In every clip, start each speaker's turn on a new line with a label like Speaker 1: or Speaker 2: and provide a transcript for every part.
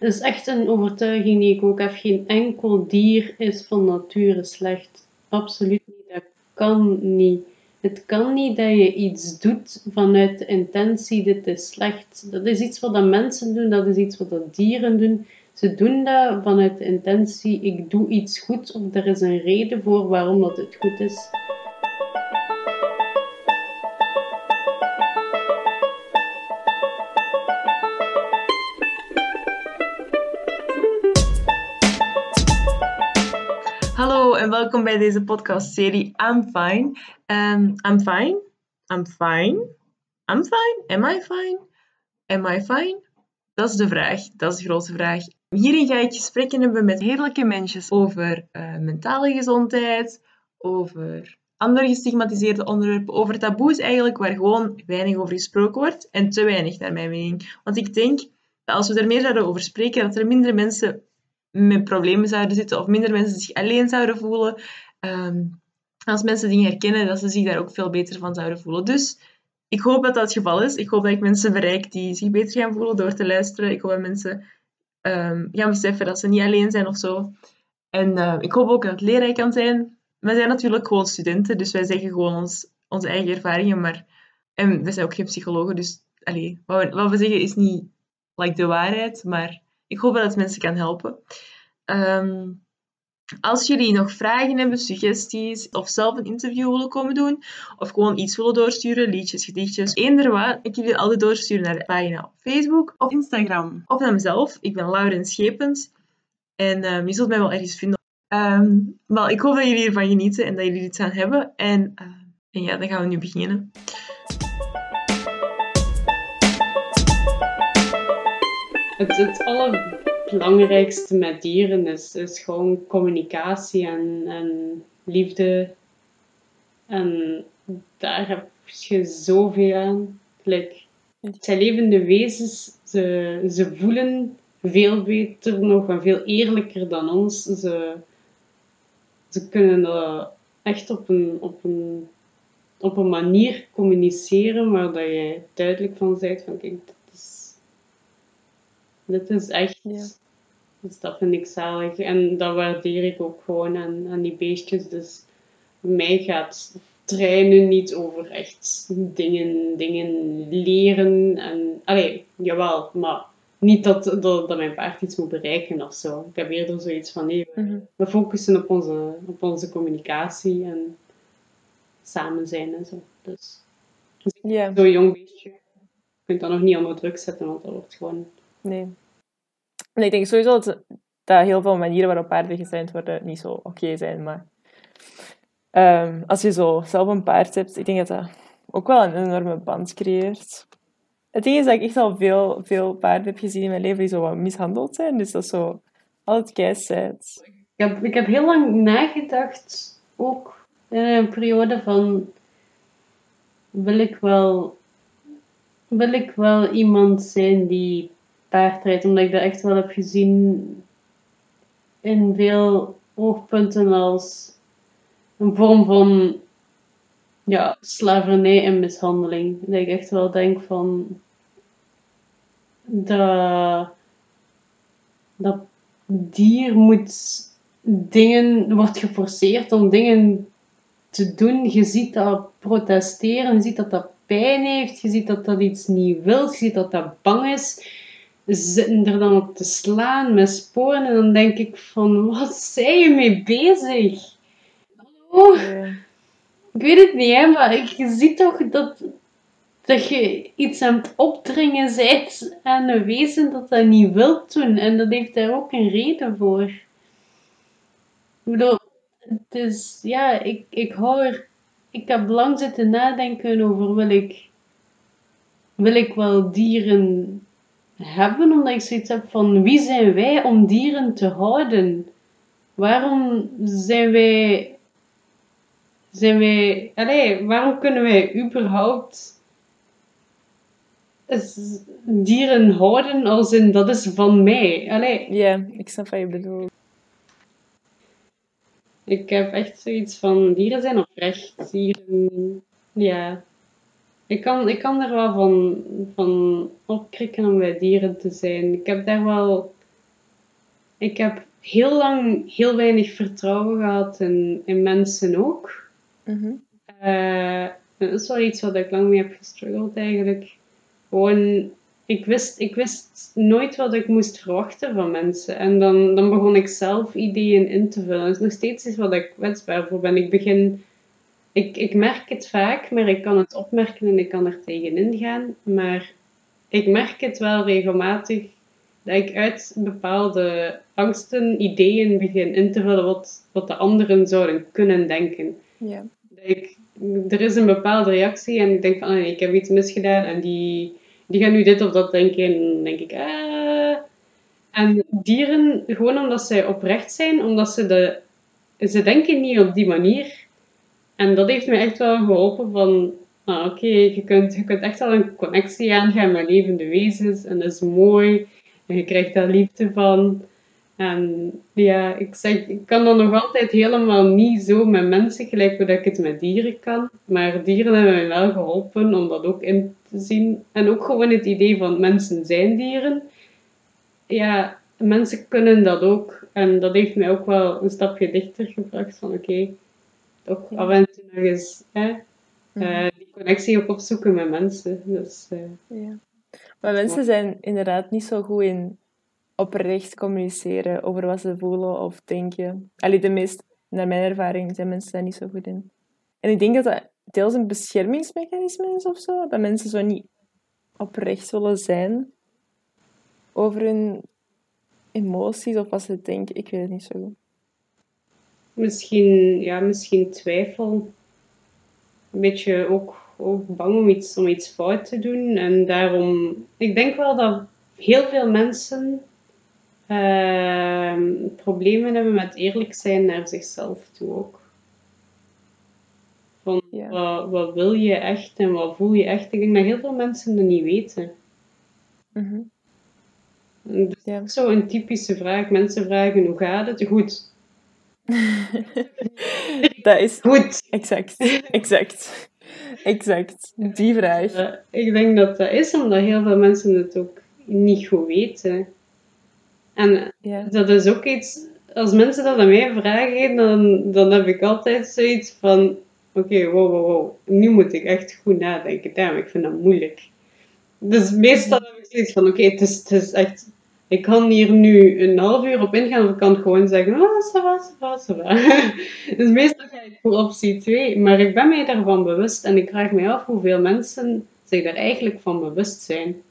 Speaker 1: Dat is echt een overtuiging die ik ook heb. Geen enkel dier is van nature slecht. Absoluut niet. Dat kan niet. Het kan niet dat je iets doet vanuit de intentie, dit is slecht. Dat is iets wat mensen doen, dat is iets wat dieren doen. Ze doen dat vanuit de intentie, ik doe iets goed of er is een reden voor waarom dat het goed is.
Speaker 2: Welkom bij deze podcastserie I'm Fine. Um, I'm fine. I'm fine. I'm fine. Am I fine? Am I fine? Dat is de vraag. Dat is de grote vraag. Hierin ga ik gesprekken hebben met heerlijke mensen over uh, mentale gezondheid, over andere gestigmatiseerde onderwerpen, over taboes eigenlijk, waar gewoon weinig over gesproken wordt en te weinig naar mijn mening. Want ik denk dat als we er meer zouden over spreken, dat er minder mensen met problemen zouden zitten of minder mensen zich alleen zouden voelen. Um, als mensen dingen herkennen, dat ze zich daar ook veel beter van zouden voelen. Dus ik hoop dat dat het geval is. Ik hoop dat ik mensen bereik die zich beter gaan voelen door te luisteren. Ik hoop dat mensen um, gaan beseffen dat ze niet alleen zijn of zo. En uh, ik hoop ook dat het leerrijk kan zijn. Wij zijn natuurlijk gewoon studenten, dus wij zeggen gewoon ons, onze eigen ervaringen. Maar, en we zijn ook geen psychologen, dus wat, we, wat we zeggen is niet like, de waarheid. Maar ik hoop dat het mensen kan helpen. Um, als jullie nog vragen hebben, suggesties of zelf een interview willen komen doen, of gewoon iets willen doorsturen, liedjes, gedichtjes, eender wat, ik jullie altijd doorsturen naar de pagina op Facebook of Instagram. Of naar mezelf. Ik ben Lauren Schepens. En um, je zult mij wel ergens vinden. Um, wel, ik hoop dat jullie ervan genieten en dat jullie iets aan hebben. En, en ja, dan gaan we nu beginnen.
Speaker 1: Het, het allerbelangrijkste met dieren is, is gewoon communicatie en, en liefde. En daar heb je zoveel aan. Like, het zijn levende wezens, ze, ze voelen veel beter nog en veel eerlijker dan ons. Ze, ze kunnen dat echt op een, op een, op een manier communiceren waar dat je duidelijk van zegt van kijk, dit is echt,
Speaker 2: Ja.
Speaker 1: dus dat vind ik zalig. En dat waardeer ik ook gewoon aan, aan die beestjes. Dus mij gaat trainen niet over echt dingen, dingen leren. En, allee, jawel, maar niet dat, dat, dat mijn paard iets moet bereiken of zo. Ik heb eerder zoiets van, nee, we,
Speaker 2: Mhm.
Speaker 1: we focussen op onze, op onze communicatie en samen zijn en zo. Dus
Speaker 2: Ja,
Speaker 1: zo'n jong beestje, je kunt dat nog niet onder druk zetten, want dat wordt gewoon
Speaker 2: nee. Nee, ik denk sowieso dat, heel veel manieren waarop paarden getraind worden niet zo oké zijn. Maar ehm, als je zo zelf een paard hebt, ik denk dat dat ook wel een enorme band creëert. Het ding is dat ik echt al veel, veel paarden heb gezien in mijn leven die zo wat mishandeld zijn. Dus dat is zo altijd keisheid.
Speaker 1: Ik heb, ik heb heel lang nagedacht, ook in een periode van, wil ik wel, wil ik wel iemand zijn die paardrijdt, omdat ik dat echt wel heb gezien in veel oogpunten als een vorm van ja, slavernij en mishandeling. Dat ik echt wel denk van, dat, dat dier moet dingen, wordt geforceerd om dingen te doen. Je ziet dat protesteren, je ziet dat dat pijn heeft, je ziet dat dat iets niet wil, je ziet dat dat bang is. Zitten er dan op te slaan met sporen en dan denk ik van, wat zijn je mee bezig? Hallo? Ik weet het niet, hè, maar je ziet toch dat, dat je iets aan het opdringen bent aan een wezen dat dat niet wil doen. En dat heeft daar ook een reden voor. Ik bedoel, het is, ja, ik, ik hou er, ik heb lang zitten nadenken over wil ik, wil ik wel dieren hebben, omdat ik zoiets heb van wie zijn wij om dieren te houden? Waarom zijn wij zijn wij, allee, waarom kunnen wij überhaupt dieren houden als in dat is van mij? Allee,
Speaker 2: ja, ik snap wat je bedoelt.
Speaker 1: ik heb echt zoiets van dieren zijn oprecht. Dieren, ja. Ik kan, ik kan er wel van, van opkrikken om bij dieren te zijn. Ik heb daar wel ik heb heel lang heel weinig vertrouwen gehad in, in mensen ook.
Speaker 2: Mhm.
Speaker 1: Eh, dat is wel iets wat ik lang mee heb gestruggeld eigenlijk. Gewoon, ik wist, ik wist nooit wat ik moest verwachten van mensen. En dan, dan begon ik zelf ideeën in te vullen. Dat is nog steeds iets wat ik kwetsbaar voor ben. Ik begin... Ik, ik merk het vaak, maar ik kan het opmerken en ik kan er tegenin gaan. Maar ik merk het wel regelmatig dat ik uit bepaalde angsten ideeën begin in te vullen wat, wat de anderen zouden kunnen denken.
Speaker 2: Ja.
Speaker 1: Dat ik, er is een bepaalde reactie en ik denk van, ah, nee, ik heb iets misgedaan en die, die gaan nu dit of dat denken. En dan denk ik, ah. En dieren, gewoon omdat zij oprecht zijn, omdat ze de... Ze denken niet op die manier. En dat heeft me echt wel geholpen van... Ah, oké, je, kunt, je kunt echt wel een connectie aangaan met levende wezens. En dat is mooi. En je krijgt daar liefde van. En ja, ik zeg, ik kan dat nog altijd helemaal niet zo met mensen gelijk hoe ik het met dieren kan. Maar dieren hebben mij wel geholpen om dat ook in te zien. En ook gewoon het idee van mensen zijn dieren. Ja, mensen kunnen dat ook. En dat heeft mij ook wel een stapje dichter gebracht van oké, toch af en toe nog eens hè, eh, die connectie ook opzoeken met mensen. Dus,
Speaker 2: Ja. Maar mensen zijn inderdaad niet zo goed in oprecht communiceren over wat ze voelen of denken. Allee, de meest, naar mijn ervaring, zijn mensen daar niet zo goed in. En ik denk dat dat deels een beschermingsmechanisme is of zo. Dat mensen zo niet oprecht willen zijn over hun emoties of wat ze denken. Ik weet het niet zo goed.
Speaker 1: Misschien, ja, misschien twijfel. Een beetje ook, ook bang om iets, om iets fout te doen. En daarom, ik denk wel dat heel veel mensen ehm, problemen hebben met eerlijk zijn naar zichzelf toe ook. Van wat, wat wil je echt en wat voel je echt? Ik denk dat heel veel mensen dat niet weten.
Speaker 2: Mhm.
Speaker 1: En dat is zo'n typische vraag. Mensen vragen hoe gaat het? Goed.
Speaker 2: dat is
Speaker 1: Goed.
Speaker 2: exact, exact, exact. Die vraag.
Speaker 1: Ik denk dat dat is omdat heel veel mensen het ook niet goed weten. En
Speaker 2: Ja.
Speaker 1: dat is ook iets, als mensen dat aan mij vragen, dan, dan heb ik altijd zoiets van: oké, wow, wow, wow, nu moet ik echt goed nadenken. Damn, ik vind dat moeilijk. Dus meestal heb ik zoiets van: oké, het, is, het is echt. Ik kan hier nu een half uur op ingaan, of ik kan gewoon zeggen: ah, ça va, ça va, ça va. Dus meestal ga ik voor optie 2, maar ik ben mij daarvan bewust en ik vraag me af hoeveel mensen zich daar eigenlijk van bewust zijn.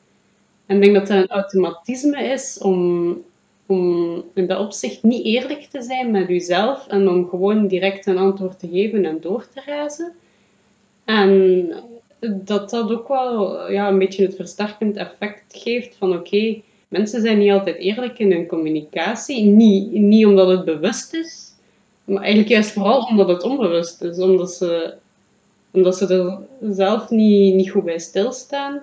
Speaker 1: En ik denk dat dat een automatisme is om, om in dat opzicht niet eerlijk te zijn met jezelf en om gewoon direct een antwoord te geven en door te reizen. En dat dat ook wel ja, een beetje het versterkend effect geeft van oké, mensen zijn niet altijd eerlijk in hun communicatie. Niet, niet omdat het bewust is, maar eigenlijk juist vooral omdat het onbewust is. Omdat ze, omdat ze er zelf niet, niet goed bij stilstaan.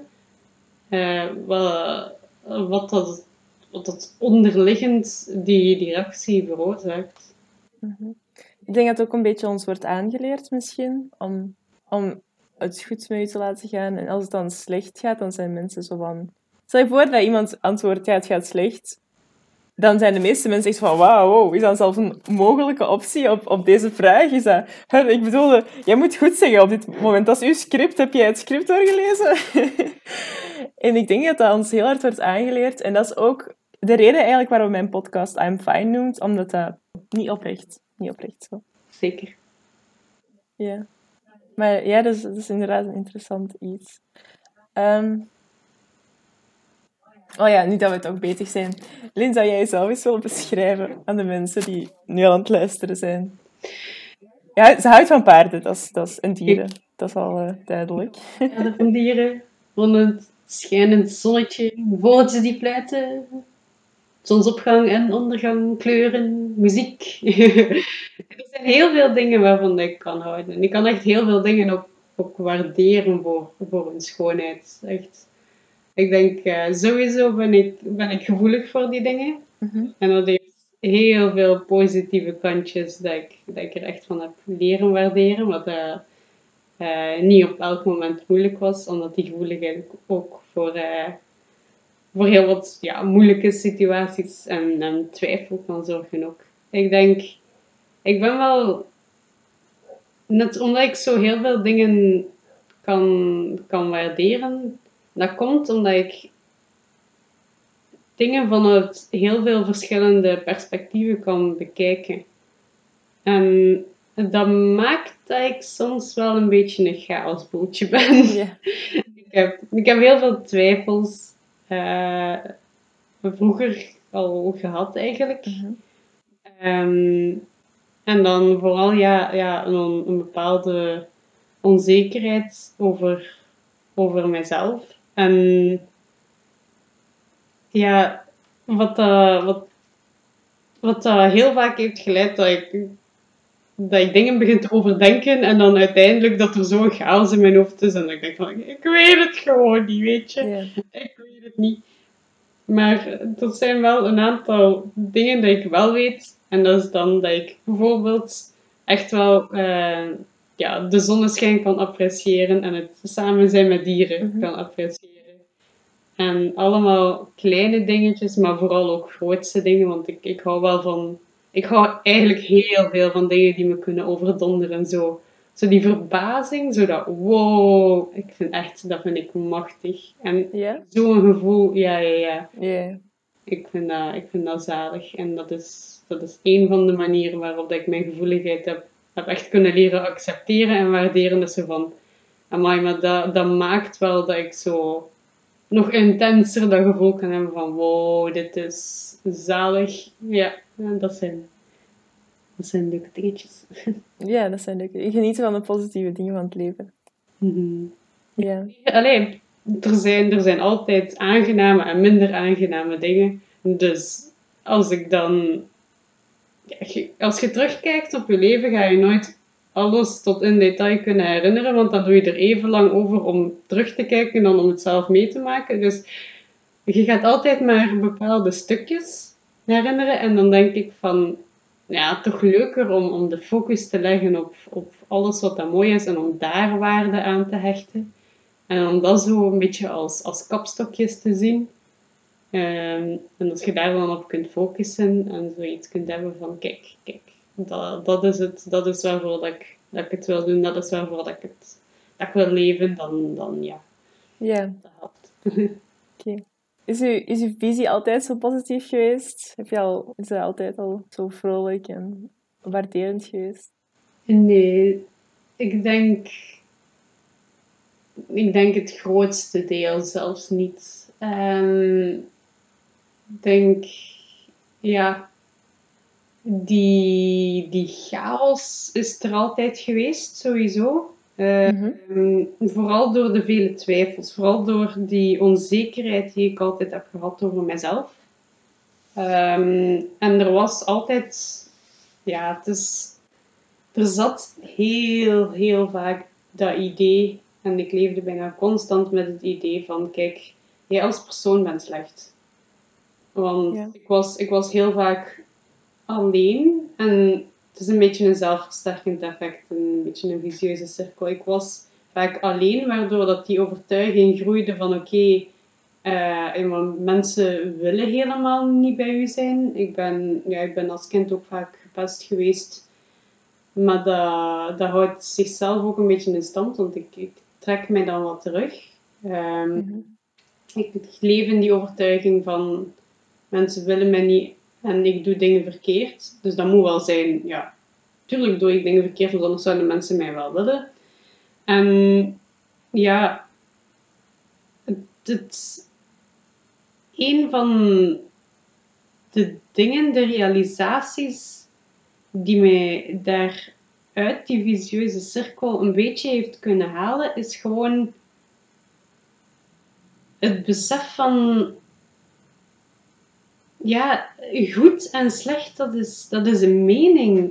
Speaker 1: Eh, wat, wat, dat, wat dat onderliggend die, die reactie veroorzaakt.
Speaker 2: Ik denk dat ook een beetje ons wordt aangeleerd misschien, om, om het goed met je te laten gaan. En als het dan slecht gaat, dan zijn mensen zo van... Stel je voor dat iemand antwoordt, ja, het gaat slecht. Dan zijn de meeste mensen echt van, wauw, wow, is dat zelfs een mogelijke optie op, op deze vraag? Is dat... Hè, Ik bedoel, jij moet goed zeggen op dit moment. Dat is uw script. Heb jij het script doorgelezen? en ik denk dat dat ons heel hard wordt aangeleerd. En dat is ook de reden eigenlijk waarom mijn podcast I'm Fine noemt, omdat dat niet oprecht, niet oprecht zo.
Speaker 1: Zeker.
Speaker 2: Ja. Maar ja, dat is, dat is inderdaad een interessant iets. Ehm, Oh ja, nu dat we toch bezig zijn. Lin, zou jij jezelf eens willen beschrijven aan de mensen die nu aan het luisteren zijn? Ja, ze houdt van paarden, dat is, dat is, en dieren. Dat is al eh, duidelijk.
Speaker 1: Ja, van dieren, van het schijnend zonnetje, vogeltjes die fluiten, zonsopgang en ondergang, kleuren, muziek. er zijn heel veel dingen waarvan ik kan houden. En ik kan echt heel veel dingen ook, ook waarderen voor, voor hun schoonheid. Echt. Ik denk, eh, sowieso ben ik, ben ik gevoelig voor die dingen.
Speaker 2: Mhm.
Speaker 1: En dat heeft heel veel positieve kantjes dat ik, dat ik er echt van heb leren waarderen. Wat eh, niet op elk moment moeilijk was, omdat die gevoeligheid ook voor, voor heel wat ja, moeilijke situaties en, en twijfel kan zorgen ook. Ik denk, ik ben wel, net omdat ik zo heel veel dingen kan, kan waarderen, dat komt omdat ik dingen vanuit heel veel verschillende perspectieven kan bekijken. En dat maakt dat ik soms wel een beetje een chaosboeltje ben.
Speaker 2: Ja.
Speaker 1: ik, heb, ik heb heel veel twijfels eh, vroeger al gehad eigenlijk.
Speaker 2: Mhm.
Speaker 1: Ehm, en dan vooral ja, ja, een, een bepaalde onzekerheid over, over mezelf. En ja, wat, dat wat, wat dat heel vaak heeft geleid dat ik, dat ik dingen begin te overdenken en dan uiteindelijk dat er zo'n chaos in mijn hoofd is en dat ik denk van, ik weet het gewoon niet, weet je. Ik weet het niet. Maar er zijn wel een aantal dingen dat ik wel weet. En dat is dan dat ik bijvoorbeeld echt wel eh, ja, de zonneschijn kan appreciëren en het samen zijn met dieren
Speaker 2: Mhm.
Speaker 1: kan appreciëren. En allemaal kleine dingetjes, maar vooral ook grootste dingen, want ik, ik hou wel van... Ik hou eigenlijk heel veel van dingen die me kunnen overdonderen. Zo, zo die verbazing, zo dat wow, ik vind echt, dat vind ik machtig. En
Speaker 2: Ja?
Speaker 1: zo'n gevoel, ja, ja, ja. Ik vind dat, ik vind dat zalig. En dat is, dat is een van de manieren waarop dat ik mijn gevoeligheid heb, heb echt kunnen leren accepteren en waarderen. Dat ze van, amai, maar dat, dat maakt wel dat ik zo nog intenser dat gevoel kan hebben van, wow, dit is zalig. Ja, dat zijn, dat zijn leuke dingetjes.
Speaker 2: ja, dat zijn leuke. Ik geniet van de positieve dingen van het leven.
Speaker 1: Mhm.
Speaker 2: Ja.
Speaker 1: Allee, er zijn, er zijn altijd aangename en minder aangename dingen. Dus als ik dan... Als je terugkijkt op je leven, ga je nooit alles tot in detail kunnen herinneren, want dan doe je er even lang over om terug te kijken dan om het zelf mee te maken. Dus je gaat altijd maar bepaalde stukjes herinneren en dan denk ik van, ja, toch leuker om, om de focus te leggen op, op alles wat dat mooi is en om daar waarde aan te hechten. En om dat zo een beetje als, als kapstokjes te zien. Ehm, en als je daar dan op kunt focussen en zoiets kunt hebben van, kijk, kijk, dat, dat is het, dat is waarvoor dat ik, dat ik het wil doen, dat is waarvoor dat ik het dat ik wil leven, dan, dan ja,
Speaker 2: Ja.
Speaker 1: dat helpt.
Speaker 2: Oké. Is, uw, is uw visie altijd zo positief geweest? Heb je al, is dat altijd al zo vrolijk en waarderend geweest?
Speaker 1: Nee, ik denk, ik denk het grootste deel zelfs niet. Ehm, denk, ja, die, die chaos is er altijd geweest, sowieso. Eh,
Speaker 2: Mhm.
Speaker 1: Ehm, vooral door de vele twijfels, vooral door die onzekerheid die ik altijd heb gehad over mezelf. Ehm, en er was altijd, ja, het is, er zat heel, heel vaak dat idee, en ik leefde bijna constant met het idee van, kijk, jij als persoon bent slecht. Want
Speaker 2: Ja.
Speaker 1: ik, was, ik was heel vaak alleen en het is een beetje een zelfversterkend effect, een beetje een vicieuze cirkel. Ik was vaak alleen, waardoor dat die overtuiging groeide van oké, eh, mensen willen helemaal niet bij u zijn. Ik ben, ja, ik ben als kind ook vaak gepest geweest, maar dat, dat houdt zichzelf ook een beetje in stand, want ik, ik trek mij dan wat terug. Ehm,
Speaker 2: Mhm.
Speaker 1: ik leef in die overtuiging van mensen willen mij niet en ik doe dingen verkeerd. Dus dat moet wel zijn, ja, tuurlijk doe ik dingen verkeerd, want anders zouden mensen mij wel willen. En ja, het, een van de dingen, de realisaties die mij daar uit die visieuze cirkel een beetje heeft kunnen halen, is gewoon het besef van ja, goed en slecht, dat is, dat is een mening.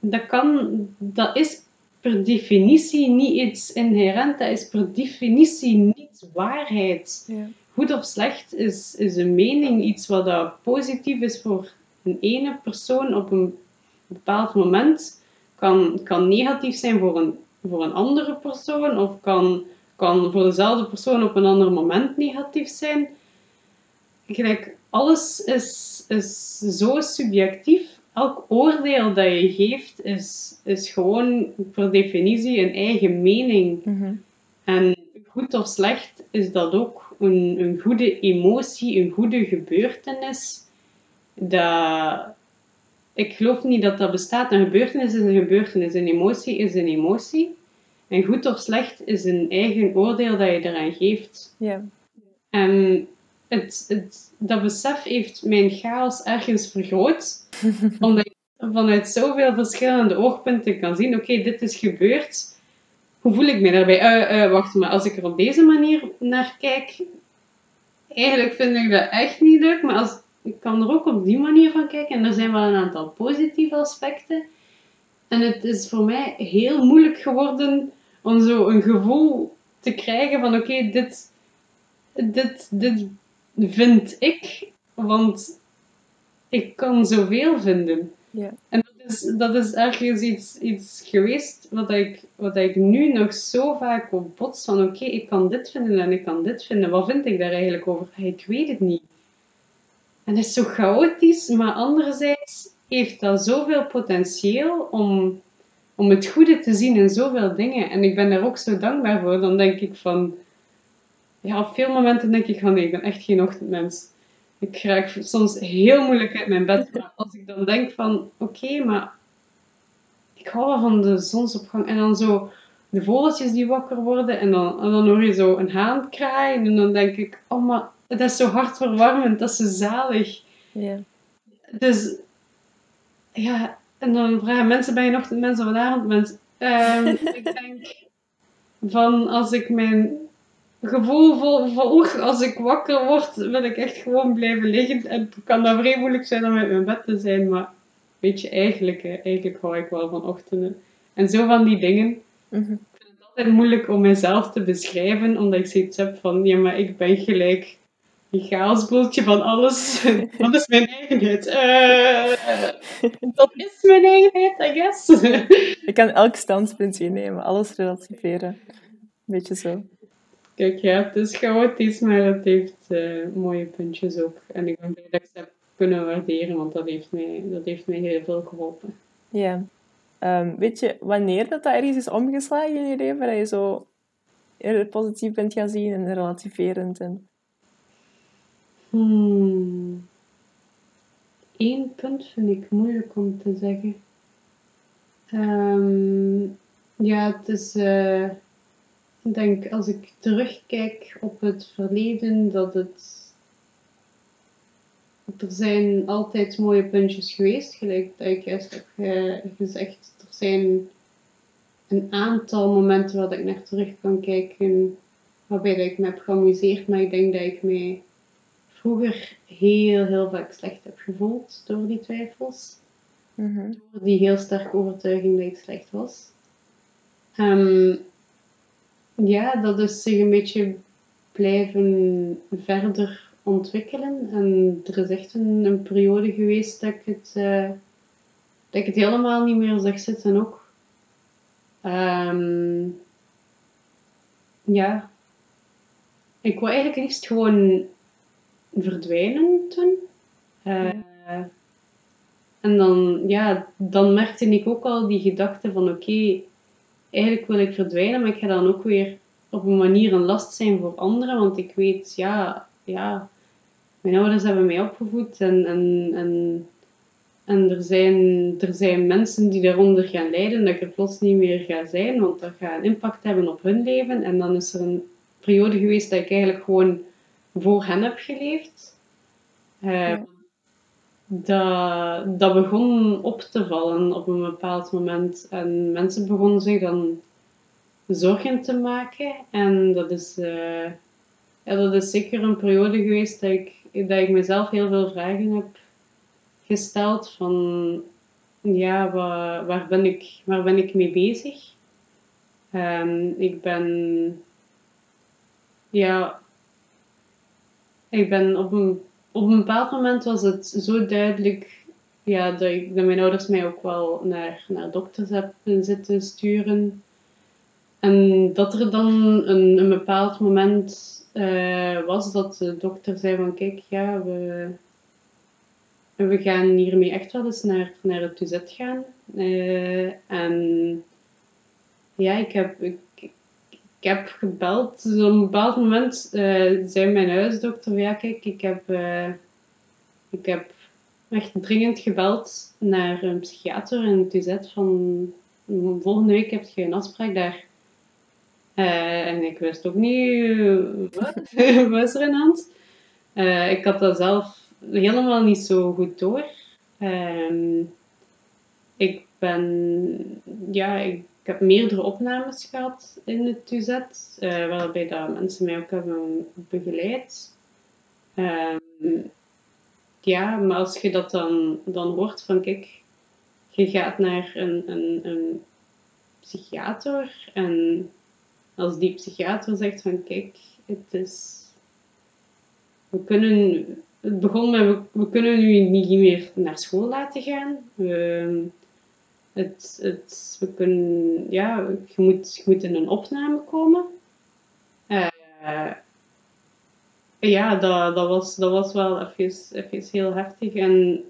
Speaker 1: Dat, kan, dat is per definitie niet iets inherent, dat is per definitie niet waarheid.
Speaker 2: Ja.
Speaker 1: Goed of slecht is, is een mening, iets wat dat positief is voor een ene persoon op een bepaald moment, kan, kan negatief zijn voor een, voor een andere persoon, of kan, kan voor dezelfde persoon op een ander moment negatief zijn. gelijk, alles is, is zo subjectief. Elk oordeel dat je geeft is, is gewoon per definitie een eigen mening.
Speaker 2: Mhm.
Speaker 1: En goed of slecht is dat ook een, een goede emotie, een goede gebeurtenis. Dat, ik geloof niet dat dat bestaat. Een gebeurtenis is een gebeurtenis, een emotie is een emotie. En goed of slecht is een eigen oordeel dat je eraan geeft.
Speaker 2: Ja.
Speaker 1: En het, het, dat besef heeft mijn chaos ergens vergroot. omdat ik vanuit zoveel verschillende oogpunten kan zien: oké, dit is gebeurd. Hoe voel ik me daarbij? Eh, wacht maar, als ik er op deze manier naar kijk, eigenlijk vind ik dat echt niet leuk. Maar als, ik kan er ook op die manier van kijken. En er zijn wel een aantal positieve aspecten. En het is voor mij heel moeilijk geworden om zo een gevoel te krijgen van oké, dit, dit, dit vind ik, want ik kan zoveel vinden.
Speaker 2: Ja.
Speaker 1: En dat is, dat is ergens iets, iets geweest wat ik, wat ik nu nog zo vaak op bots van oké, ik kan dit vinden en ik kan dit vinden. Wat vind ik daar eigenlijk over? Ah, Ik weet het niet. En het is zo chaotisch, maar anderzijds heeft dat zoveel potentieel om, om het goede te zien in zoveel dingen. En ik ben daar ook zo dankbaar voor. Dan denk ik van... Ja, op veel momenten denk ik van nee, ik ben echt geen ochtendmens. Ik raak soms heel moeilijk uit mijn bed. Maar als ik dan denk van oké, maar ik hou wel van de zonsopgang. En dan zo de vogeltjes die wakker worden. En dan, en dan hoor je zo een haan kraaien. En dan denk ik, oh maar dat is zo hartverwarmend. Dat is zo zalig.
Speaker 2: Ja.
Speaker 1: Dus ja, en dan vragen mensen, ben je ochtendmens of een avondmens? Ehm ik denk van als ik mijn gevoel volg, als ik wakker word, wil ik echt gewoon blijven liggen. En het kan dan vrij moeilijk zijn om uit mijn bed te zijn, maar weet je, eigenlijk, hè, eigenlijk hou ik wel van ochtenden. En zo van die dingen.
Speaker 2: Mhm.
Speaker 1: Het is altijd moeilijk om mezelf te beschrijven, omdat ik zoiets heb van, ja, maar ik ben gelijk een chaosboeltje van alles. Dat is mijn eigenheid. Eh, dat is mijn eigenheid, I guess.
Speaker 2: Ik kan elk standpunt innemen, alles relativeren. Beetje zo.
Speaker 1: Kijk, het is chaotisch, maar het heeft eh, mooie puntjes ook. En ik ben blij dat ik ze heb kunnen waarderen, want dat heeft mij, dat heeft mij heel veel geholpen.
Speaker 2: Ja. Ehm, weet je wanneer dat, dat ergens is omgeslagen in je leven? Dat je zo positief bent gaan zien en relativerend. En...
Speaker 1: Hmm. Eén punt vind ik moeilijk om te zeggen. Ehm, ja, het is. eh, ik denk als ik terugkijk op het verleden, dat het. Er zijn altijd mooie puntjes geweest, gelijk dat ik juist heb ge- gezegd. Er zijn een aantal momenten waar ik naar terug kan kijken, waarbij dat ik me heb geamuseerd, maar ik denk dat ik mij vroeger heel, heel vaak slecht heb gevoeld door die twijfels.
Speaker 2: Mhm.
Speaker 1: Door die heel sterke overtuiging dat ik slecht was. Ehm, ja, dat is zich een beetje blijven verder ontwikkelen. En er is echt een, een periode geweest dat ik het, eh, dat ik het helemaal niet meer zag zitten ook. Ehm, ja. Ik wou eigenlijk liefst gewoon verdwijnen toen. Eh, En dan, ja, dan merkte ik ook al die gedachte van oké, eigenlijk wil ik verdwijnen, maar ik ga dan ook weer op een manier een last zijn voor anderen, want ik weet, ja, ja mijn ouders hebben mij opgevoed en, en, en, en er, zijn, er zijn mensen die daaronder gaan lijden, dat ik er plots niet meer ga zijn, want dat gaat een impact hebben op hun leven. En dan is er een periode geweest dat ik eigenlijk gewoon voor hen heb geleefd. Eh,
Speaker 2: Ja.
Speaker 1: Dat, dat begon op te vallen op een bepaald moment. En mensen begonnen zich dan zorgen te maken. En dat is, eh, ja, dat is zeker een periode geweest dat ik, dat ik mezelf heel veel vragen heb gesteld van ja, waar, waar, ben, ik, waar ben ik mee bezig? Ehm, ik ben ja, ik ben op een, op een bepaald moment was het zo duidelijk ja, dat, ik, dat mijn ouders mij ook wel naar, naar dokters hebben zitten sturen. En dat er dan een, een bepaald moment eh, was dat de dokter zei van kijk, ja, we, we gaan hiermee echt wel eens naar, naar het UZ gaan. Eh, en ja, ik heb, ik heb gebeld. Dus op een bepaald moment uh, zei mijn huisdokter, ja kijk, ik heb, ik heb echt dringend gebeld naar een psychiater in het UZ van volgende week heb je een afspraak daar. Uh, en ik wist ook niet wat was er aan hand. Ik had dat zelf helemaal niet zo goed door. Uh, ik ben, ja, ik, heb meerdere opnames gehad in het UZ, uh, waarbij dat mensen mij ook hebben begeleid. Ehm, ja, maar als je dat dan, dan hoort van kijk, je gaat naar een, een, een psychiater en als die psychiater zegt van kijk, het is. We kunnen. Het begon met we, we kunnen u niet meer naar school laten gaan. We, het, het, we kunnen, ja, je moet, je moet in een opname komen. Uh, ja, dat, dat, was, dat was wel even, even heel heftig. En ik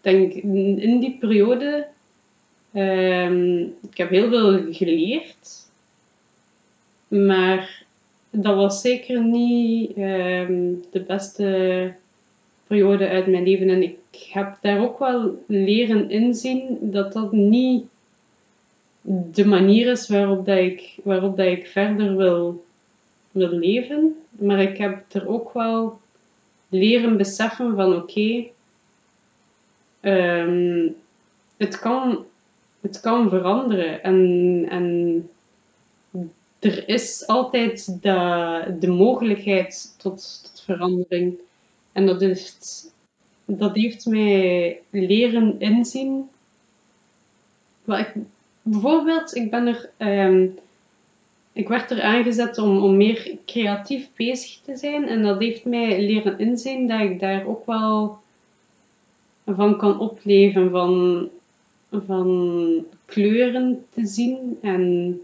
Speaker 1: denk in die periode, um, ik heb heel veel geleerd. Maar dat was zeker niet um, de beste periode uit mijn leven. En ik heb daar ook wel leren inzien dat dat niet de manier is waarop, dat ik, waarop dat ik verder wil, wil leven. Maar ik heb er ook wel leren beseffen van oké, um, het, kan, het kan veranderen. En, en er is altijd de, de mogelijkheid tot, tot verandering. En dat heeft, dat heeft mij leren inzien. ik, bijvoorbeeld, ik ben er. Um, ik werd er aangezet om, om meer creatief bezig te zijn. En dat heeft mij leren inzien dat ik daar ook wel van kan opleven. Van, van kleuren te zien en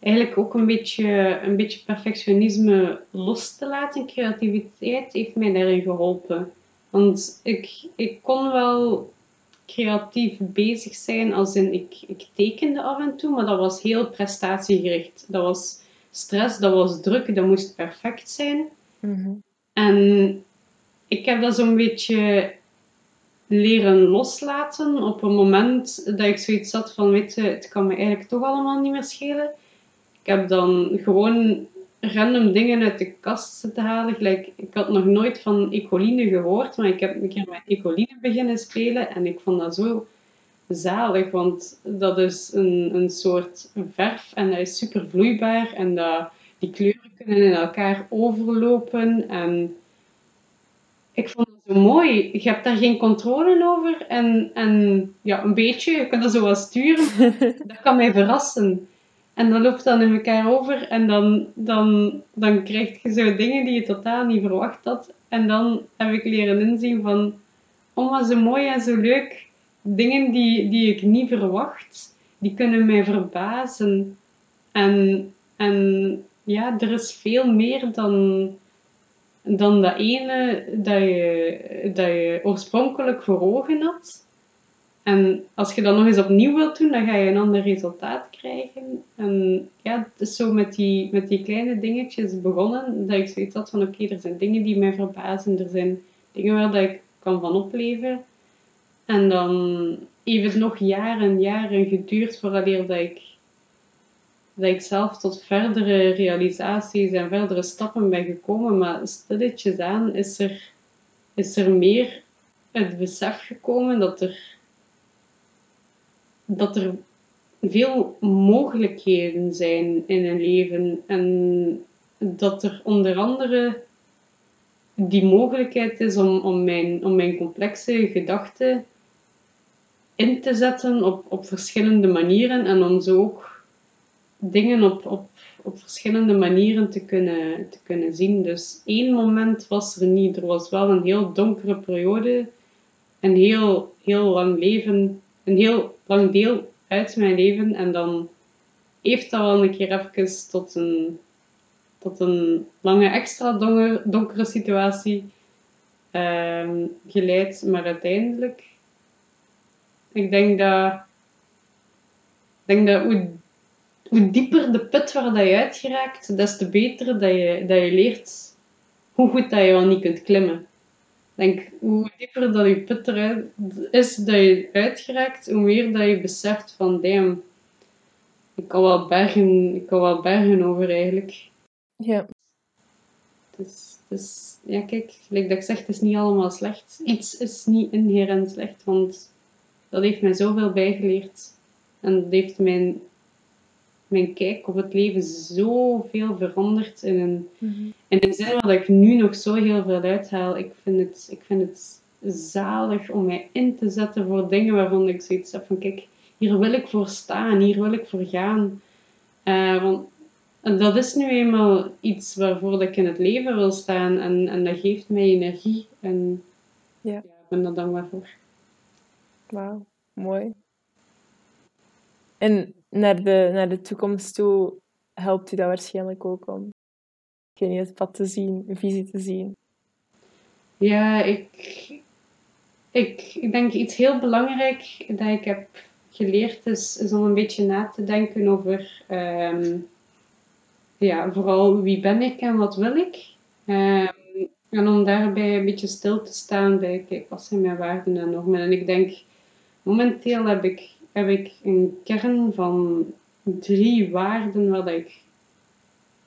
Speaker 1: eigenlijk ook een beetje, een beetje perfectionisme los te laten. Creativiteit heeft mij daarin geholpen. Want ik, ik kon wel creatief bezig zijn, als in ik, ik tekende af en toe, maar dat was heel prestatiegericht. Dat was stress, dat was druk, dat moest perfect zijn. Mhm. En ik heb dat zo'n beetje leren loslaten op een moment dat ik zoiets had van, weet je, het kan me eigenlijk toch allemaal niet meer schelen. Ik heb dan gewoon random dingen uit de kast zitten halen. Gelijk, ik had nog nooit van ecoline gehoord, maar ik heb een keer met ecoline beginnen spelen en ik vond dat zo zalig, want dat is een, een soort verf en dat is super vloeibaar en dat, die kleuren kunnen in elkaar overlopen en ik vond dat zo mooi. Je hebt daar geen controle over en, en ja, een beetje, je kunt dat zo wel sturen. dat kan mij verrassen. En dat loopt dan in elkaar over en dan, dan, dan krijg je zo dingen die je totaal niet verwacht had. En dan heb ik leren inzien van, oh wat zo mooi en zo leuk. Dingen die, die ik niet verwacht, die kunnen mij verbazen. En, en ja, er is veel meer dan, dan dat ene dat je, dat je oorspronkelijk voor ogen had. En als je dat nog eens opnieuw wilt doen, dan ga je een ander resultaat krijgen. En ja, het is zo met die, met die kleine dingetjes begonnen, dat ik zoiets had van oké, er zijn dingen die mij verbazen, er zijn dingen waar dat ik kan van opleven. En dan heeft het nog jaren en jaren geduurd voordat ik, dat ik zelf tot verdere realisaties en verdere stappen ben gekomen. Maar stilletjes aan is er, is er meer het besef gekomen dat er dat er veel mogelijkheden zijn in een leven en dat er onder andere die mogelijkheid is om, om, mijn, om mijn complexe gedachten in te zetten op, op verschillende manieren en om zo ook dingen op, op, op verschillende manieren te kunnen, te kunnen zien. Dus één moment was er niet. Er was wel een heel donkere periode, een heel, heel lang leven, een heel lang deel uit mijn leven. En dan heeft dat wel een keer even tot een, tot een lange extra donkere, situatie ehm, geleid. Maar uiteindelijk, ik denk dat, ik denk dat hoe, dieper de put waar dat je uit geraakt, des te beter dat je, dat je leert hoe goed dat je wel niet kunt klimmen. Denk, hoe dieper dat je put eruit is dat je uitgeraakt, hoe meer dat je beseft van, damn, ik kan wel bergen, ik kan wel bergen over eigenlijk.
Speaker 2: Ja.
Speaker 1: Dus, dus ja, kijk, gelijk dat ik zeg, het is niet allemaal slecht. Iets is niet inherent slecht, want dat heeft mij zoveel bijgeleerd. En dat heeft mijn, mijn kijk op het leven zoveel veranderd in een, in een zin waar ik nu nog zo heel veel uithaal. Ik vind het, ik vind het zalig om mij in te zetten voor dingen waarvan ik zoiets heb van, kijk, hier wil ik voor staan, hier wil ik voor gaan. Uh, want dat is nu eenmaal iets waarvoor ik in het leven wil staan en, en dat geeft mij energie. En
Speaker 2: ja.
Speaker 1: ja ik ben er dankbaar voor.
Speaker 2: Wauw, mooi. En naar de, naar de toekomst toe helpt u dat waarschijnlijk ook om niet, het pad te zien, visie te zien.
Speaker 1: Ja, ik, ik, ik denk iets heel belangrijk dat ik heb geleerd is, om een beetje na te denken over um, ja, vooral wie ben ik en wat wil ik. Um, en om daarbij een beetje stil te staan bij, kijk, wat zijn mijn waarden en normen. En ik denk, momenteel heb ik, heb ik een kern van drie waarden waar ik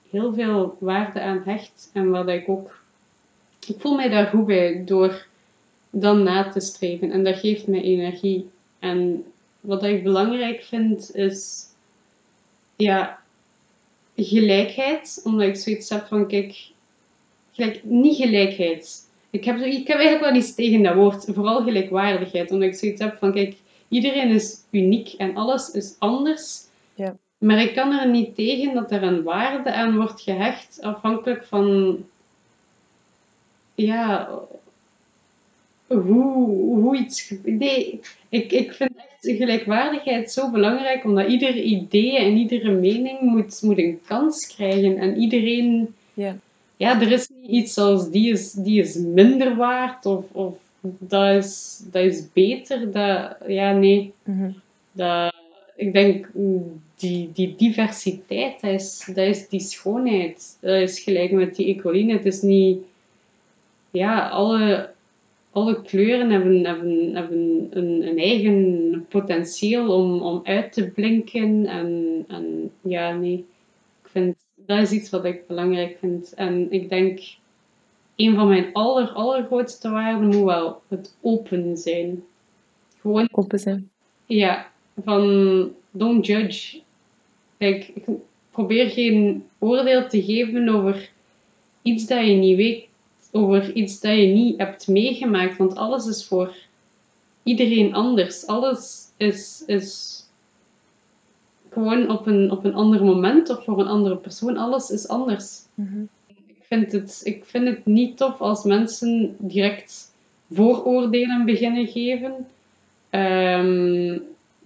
Speaker 1: heel veel waarde aan hecht. En waar ik ook, ik voel mij daar goed bij door dan na te streven. En dat geeft mij energie. En wat ik belangrijk vind is ja, gelijkheid. Omdat ik zoiets heb van, kijk, gelijk, niet gelijkheid. Ik heb, ik heb eigenlijk wel iets tegen dat woord, vooral gelijkwaardigheid. Omdat ik zoiets heb van, kijk, iedereen is uniek en alles is anders.
Speaker 2: Ja.
Speaker 1: Maar ik kan er niet tegen dat er een waarde aan wordt gehecht, afhankelijk van ja, hoe, hoe iets. Nee, ik, ik vind echt gelijkwaardigheid zo belangrijk, omdat ieder idee en iedere mening moet, moet een kans krijgen. En iedereen.
Speaker 2: Ja.
Speaker 1: Ja, er is niet iets als die is, die is minder waard of, of dat, is, dat is beter. Dat, ja, nee.
Speaker 2: Mhm.
Speaker 1: Dat, ik denk, die, die diversiteit, dat is, dat is die schoonheid. Dat is gelijk met die ecoline. Het is niet, ja, alle, alle kleuren hebben, hebben, hebben een, een eigen potentieel om, om uit te blinken. En, en ja, nee, ik vind, dat is iets wat ik belangrijk vind. En ik denk, een van mijn aller, allergrootste waarden moet wel het open zijn. Gewoon
Speaker 2: open zijn.
Speaker 1: Ja, van don't judge. Kijk, ik probeer geen oordeel te geven over iets dat je niet weet, over iets dat je niet hebt meegemaakt, want alles is voor iedereen anders. Alles is, is gewoon op een, op een ander moment of voor een andere persoon. Alles is anders. Ik, vind het, ik vind het niet tof als mensen direct vooroordelen beginnen geven. Ehm,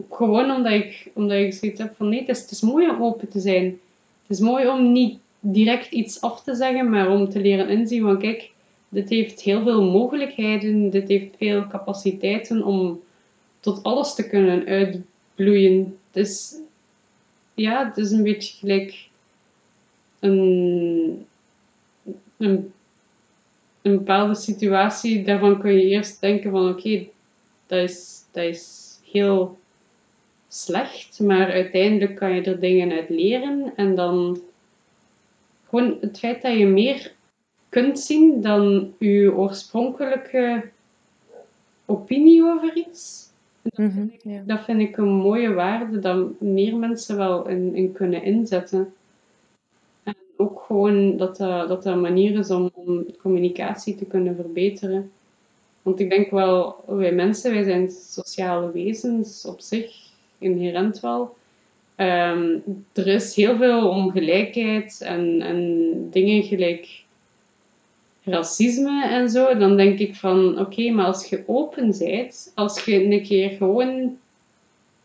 Speaker 1: gewoon omdat ik, omdat ik zoiets heb van nee, het is, het is mooi om open te zijn. Het is mooi om niet direct iets af te zeggen, maar om te leren inzien van kijk, dit heeft heel veel mogelijkheden, dit heeft veel capaciteiten om tot alles te kunnen uitbloeien. Dus ja, het is een beetje gelijk een, een, een bepaalde situatie. Daarvan kun je eerst denken van oké, dat, is, dat is heel slecht, maar uiteindelijk kan je er dingen uit leren en dan gewoon het feit dat je meer kunt zien dan je oorspronkelijke opinie over iets. Dat,
Speaker 2: Mhm,
Speaker 1: vind ik,
Speaker 2: ja.
Speaker 1: dat vind ik een mooie waarde dat meer mensen wel in, in kunnen inzetten. Ook gewoon dat dat, dat een manier is om, om communicatie te kunnen verbeteren. Want ik denk wel, wij mensen, wij zijn sociale wezens op zich, inherent wel. Ehm, er is heel veel ongelijkheid en, en dingen gelijk racisme en zo. Dan denk ik van, oké, maar als je open bent, als je een keer gewoon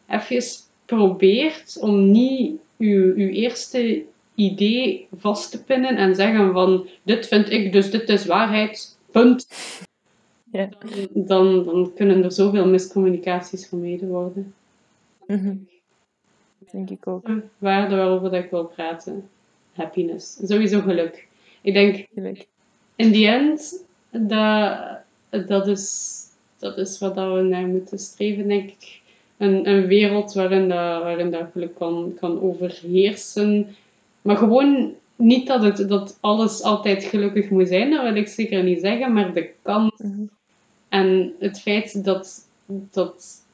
Speaker 1: even probeert om niet je eerste idee vast te pinnen en zeggen van dit vind ik, dus dit is waarheid, punt.
Speaker 2: Ja.
Speaker 1: Dan, dan kunnen er zoveel miscommunicaties vermeden worden.
Speaker 2: Mhm. Denk ik ook.
Speaker 1: Waarde waarover dat ik wil praten. Happiness. Sowieso geluk. Ik denk,
Speaker 2: Geluk.
Speaker 1: in the end, dat, dat, is, dat is wat dat we naar moeten streven, denk ik. Een, een wereld waarin, dat, waarin dat geluk kan, kan overheersen. Maar gewoon niet dat, het, dat alles altijd gelukkig moet zijn, dat wil ik zeker niet zeggen, maar de kans
Speaker 2: Mhm.
Speaker 1: en het feit dat, dat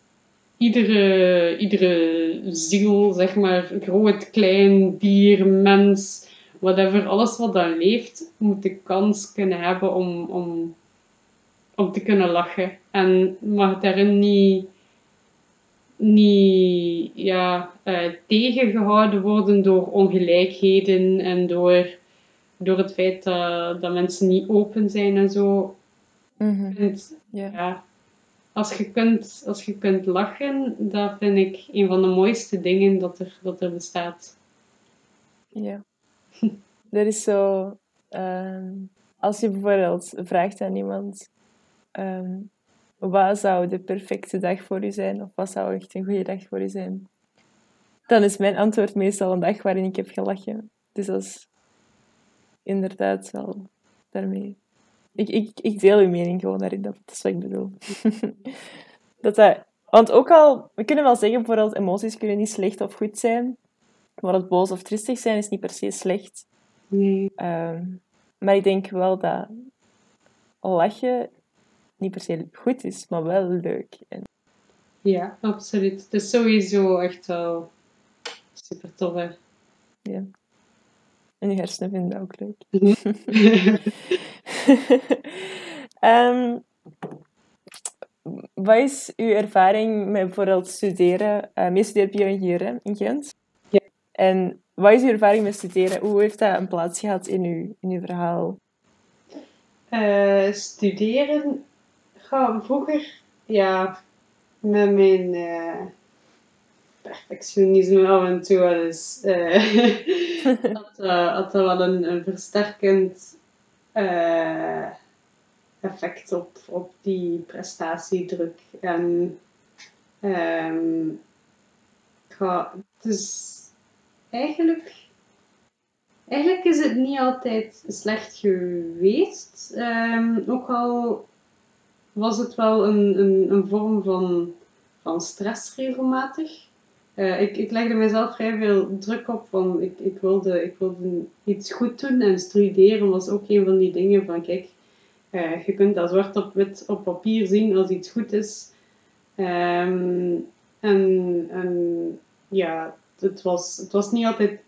Speaker 1: iedere, iedere ziel, zeg maar, groot, klein, dier, mens, whatever, alles wat dan leeft, moet de kans kunnen hebben om, om, om te kunnen lachen. En mag daarin niet, niet ja, eh, tegengehouden worden door ongelijkheden en door, door het feit dat, dat mensen niet open zijn en zo.
Speaker 2: Mhm.
Speaker 1: Ik vind,
Speaker 2: Ja.
Speaker 1: ja, als je kunt, als je kunt lachen, dat vind ik een van de mooiste dingen dat er, dat er bestaat.
Speaker 2: Ja. Er is zo... ehm, als je bijvoorbeeld vraagt aan iemand... ehm, wat zou de perfecte dag voor u zijn? Of wat zou echt een goede dag voor u zijn? Dan is mijn antwoord meestal een dag waarin ik heb gelachen. Dus dat is inderdaad wel daarmee. Ik, ik, ik deel uw mening gewoon daarin, dat is wat ik bedoel. dat dat, want ook al, we kunnen wel zeggen bijvoorbeeld, emoties kunnen niet slecht of goed zijn. Bijvoorbeeld boos of tristig zijn is niet per se slecht.
Speaker 1: Nee.
Speaker 2: Ehm, maar ik denk wel dat lachen niet per se goed is, maar wel leuk. En,
Speaker 1: Ja, absoluut. Het is sowieso echt wel super tof. hè.
Speaker 2: en je hersenen vinden dat ook leuk.
Speaker 1: Mhm.
Speaker 2: Ehm, wat is uw ervaring met bijvoorbeeld studeren? Uh, je studeert hè, in Gent.
Speaker 1: Ja.
Speaker 2: En wat is uw ervaring met studeren? Hoe heeft dat een plaats gehad in uw, in uw verhaal?
Speaker 1: Eh, studeren, ga vroeger, ja, met mijn eh, perfectionisme af en toe wel eens, eh, had, eh, had dat wel een, een versterkend eh, effect op, op die prestatiedruk. En ehm het is eigenlijk Eigenlijk is het niet altijd slecht geweest. Ehm, ook al was het wel een, een, een vorm van, van stress regelmatig. Eh, ik, ik legde mezelf vrij veel druk op, van ik, ik, wilde, ik wilde iets goed doen en studeren was ook een van die dingen van kijk, eh, je kunt dat zwart op wit op papier zien als iets goed is. Ehm, en, ja, het was, het was niet altijd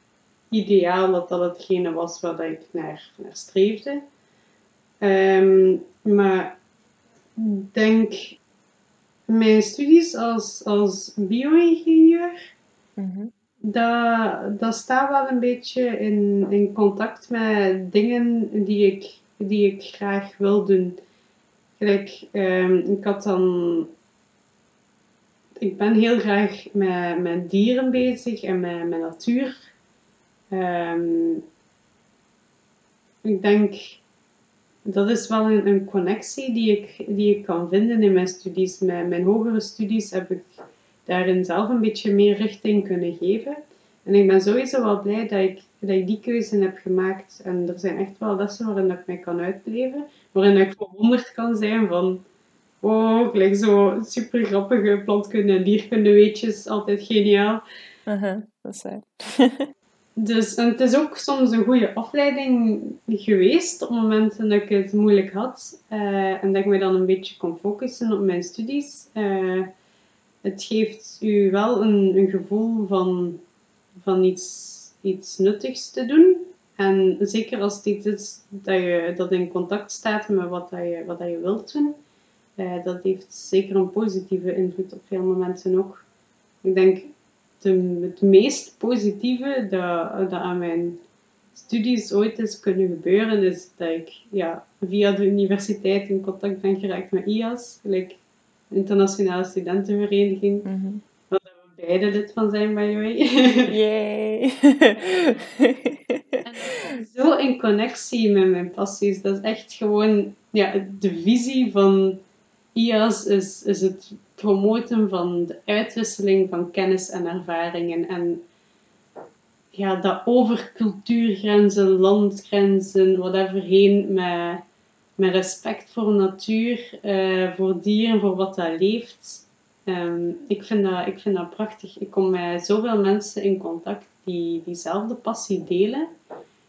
Speaker 1: ideaal dat dat hetgene was waar ik naar, naar streefde. Ehm, maar denk, mijn studies als, als bio-ingenieur,
Speaker 2: Mhm.
Speaker 1: dat, dat staat wel een beetje in, in contact met dingen die ik, die ik graag wil doen. Gelijk, ehm, ik had dan... Ik ben heel graag met, met dieren bezig en met, met natuur. Ehm, ik denk dat is wel een, een connectie die ik, die ik kan vinden in mijn studies. Met mijn hogere studies heb ik daarin zelf een beetje meer richting kunnen geven. En ik ben sowieso wel blij dat ik, dat ik die keuze heb gemaakt. En er zijn echt wel lessen waarin dat ik mij kan uitleven. Waarin ik verwonderd kan zijn van... Oh, gelijk zo super grappige plantkunde en dierkunde weetjes. Altijd geniaal.
Speaker 2: Aha, dat is.
Speaker 1: Dus het is ook soms een goede afleiding geweest op momenten dat ik het moeilijk had. eh, en dat ik me dan een beetje kon focussen op mijn studies. Eh, het geeft u wel een, een gevoel van, van iets, iets nuttigs te doen. En zeker als het iets is dat, je, dat in contact staat met wat, dat je, wat dat je wilt doen. eh, dat heeft zeker een positieve invloed op veel momenten ook. Ik denk de, het meest positieve dat, dat aan mijn studies ooit is kunnen gebeuren, is dat ik ja, via de universiteit in contact ben geraakt met IAS, gelijk Internationale Studentenvereniging,
Speaker 2: Mhm.
Speaker 1: waar we beide lid van zijn, by the way.
Speaker 2: Yay!
Speaker 1: zo in connectie met mijn passies. Dat is echt gewoon ja, de visie van IAS is, is het promoten van de uitwisseling van kennis en ervaringen. En ja, dat over cultuurgrenzen, landgrenzen, whatever heen, met, met respect voor natuur, uh, voor dieren, voor wat dat leeft. Um, ik, vind dat, ik vind dat prachtig. Ik kom met zoveel mensen in contact die diezelfde passie delen,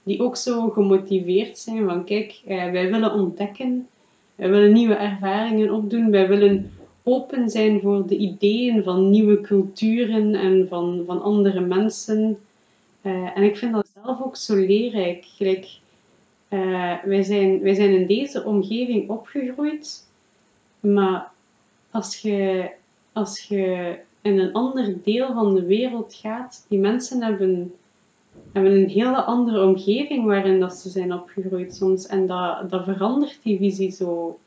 Speaker 1: die ook zo gemotiveerd zijn van kijk, uh, wij willen ontdekken, wij willen nieuwe ervaringen opdoen, wij willen open zijn voor de ideeën van nieuwe culturen en van, van andere mensen. Uh, en ik vind dat zelf ook zo leerrijk. Gelijk, uh, wij, zijn, wij zijn in deze omgeving opgegroeid, maar als je, als je in een ander deel van de wereld gaat, die mensen hebben, hebben een hele andere omgeving waarin dat ze zijn opgegroeid soms. En dat, dat verandert die visie zo,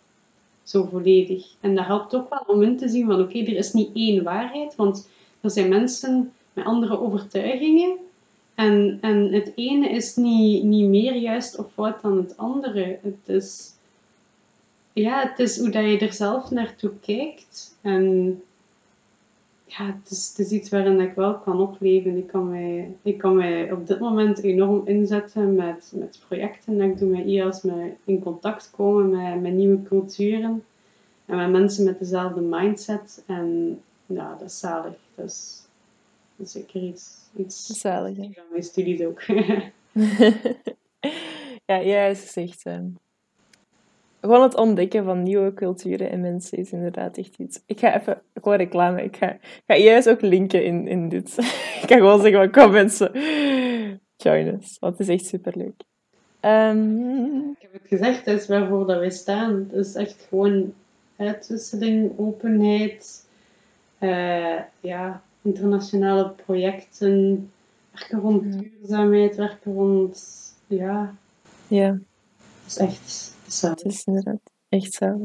Speaker 1: zo volledig. En dat helpt ook wel om in te zien van oké, er is niet één waarheid, want er zijn mensen met andere overtuigingen. En, en het ene is niet, niet meer juist of fout dan het andere. Het is, ja, het is hoe dat je er zelf naartoe kijkt. En ja, het is, het is iets waarin ik wel kan opleven. Ik kan mij, ik kan mij op dit moment enorm inzetten met, met projecten. Ik doe met IAS met in contact komen met, met nieuwe culturen. En met mensen met dezelfde mindset. En ja, dat is zalig. Dat is, dat is zeker iets, iets
Speaker 2: zalig,
Speaker 1: van mijn studies ook.
Speaker 2: ja, ja, is echt... Um gewoon het ontdekken van nieuwe culturen en mensen is inderdaad echt iets. Ik ga even, gewoon reclame, ik ga, ik ga juist ook linken in, in dit. ik ga gewoon zeggen, kom mensen, join us, want het is echt superleuk. Um...
Speaker 1: Ik heb het gezegd, dat is waarvoor dat wij staan. Het is echt gewoon uitwisseling, openheid, uh, ja, internationale projecten, werken rond duurzaamheid, werken rond, ja.
Speaker 2: Ja.
Speaker 1: Het is echt
Speaker 2: het is inderdaad echt zo.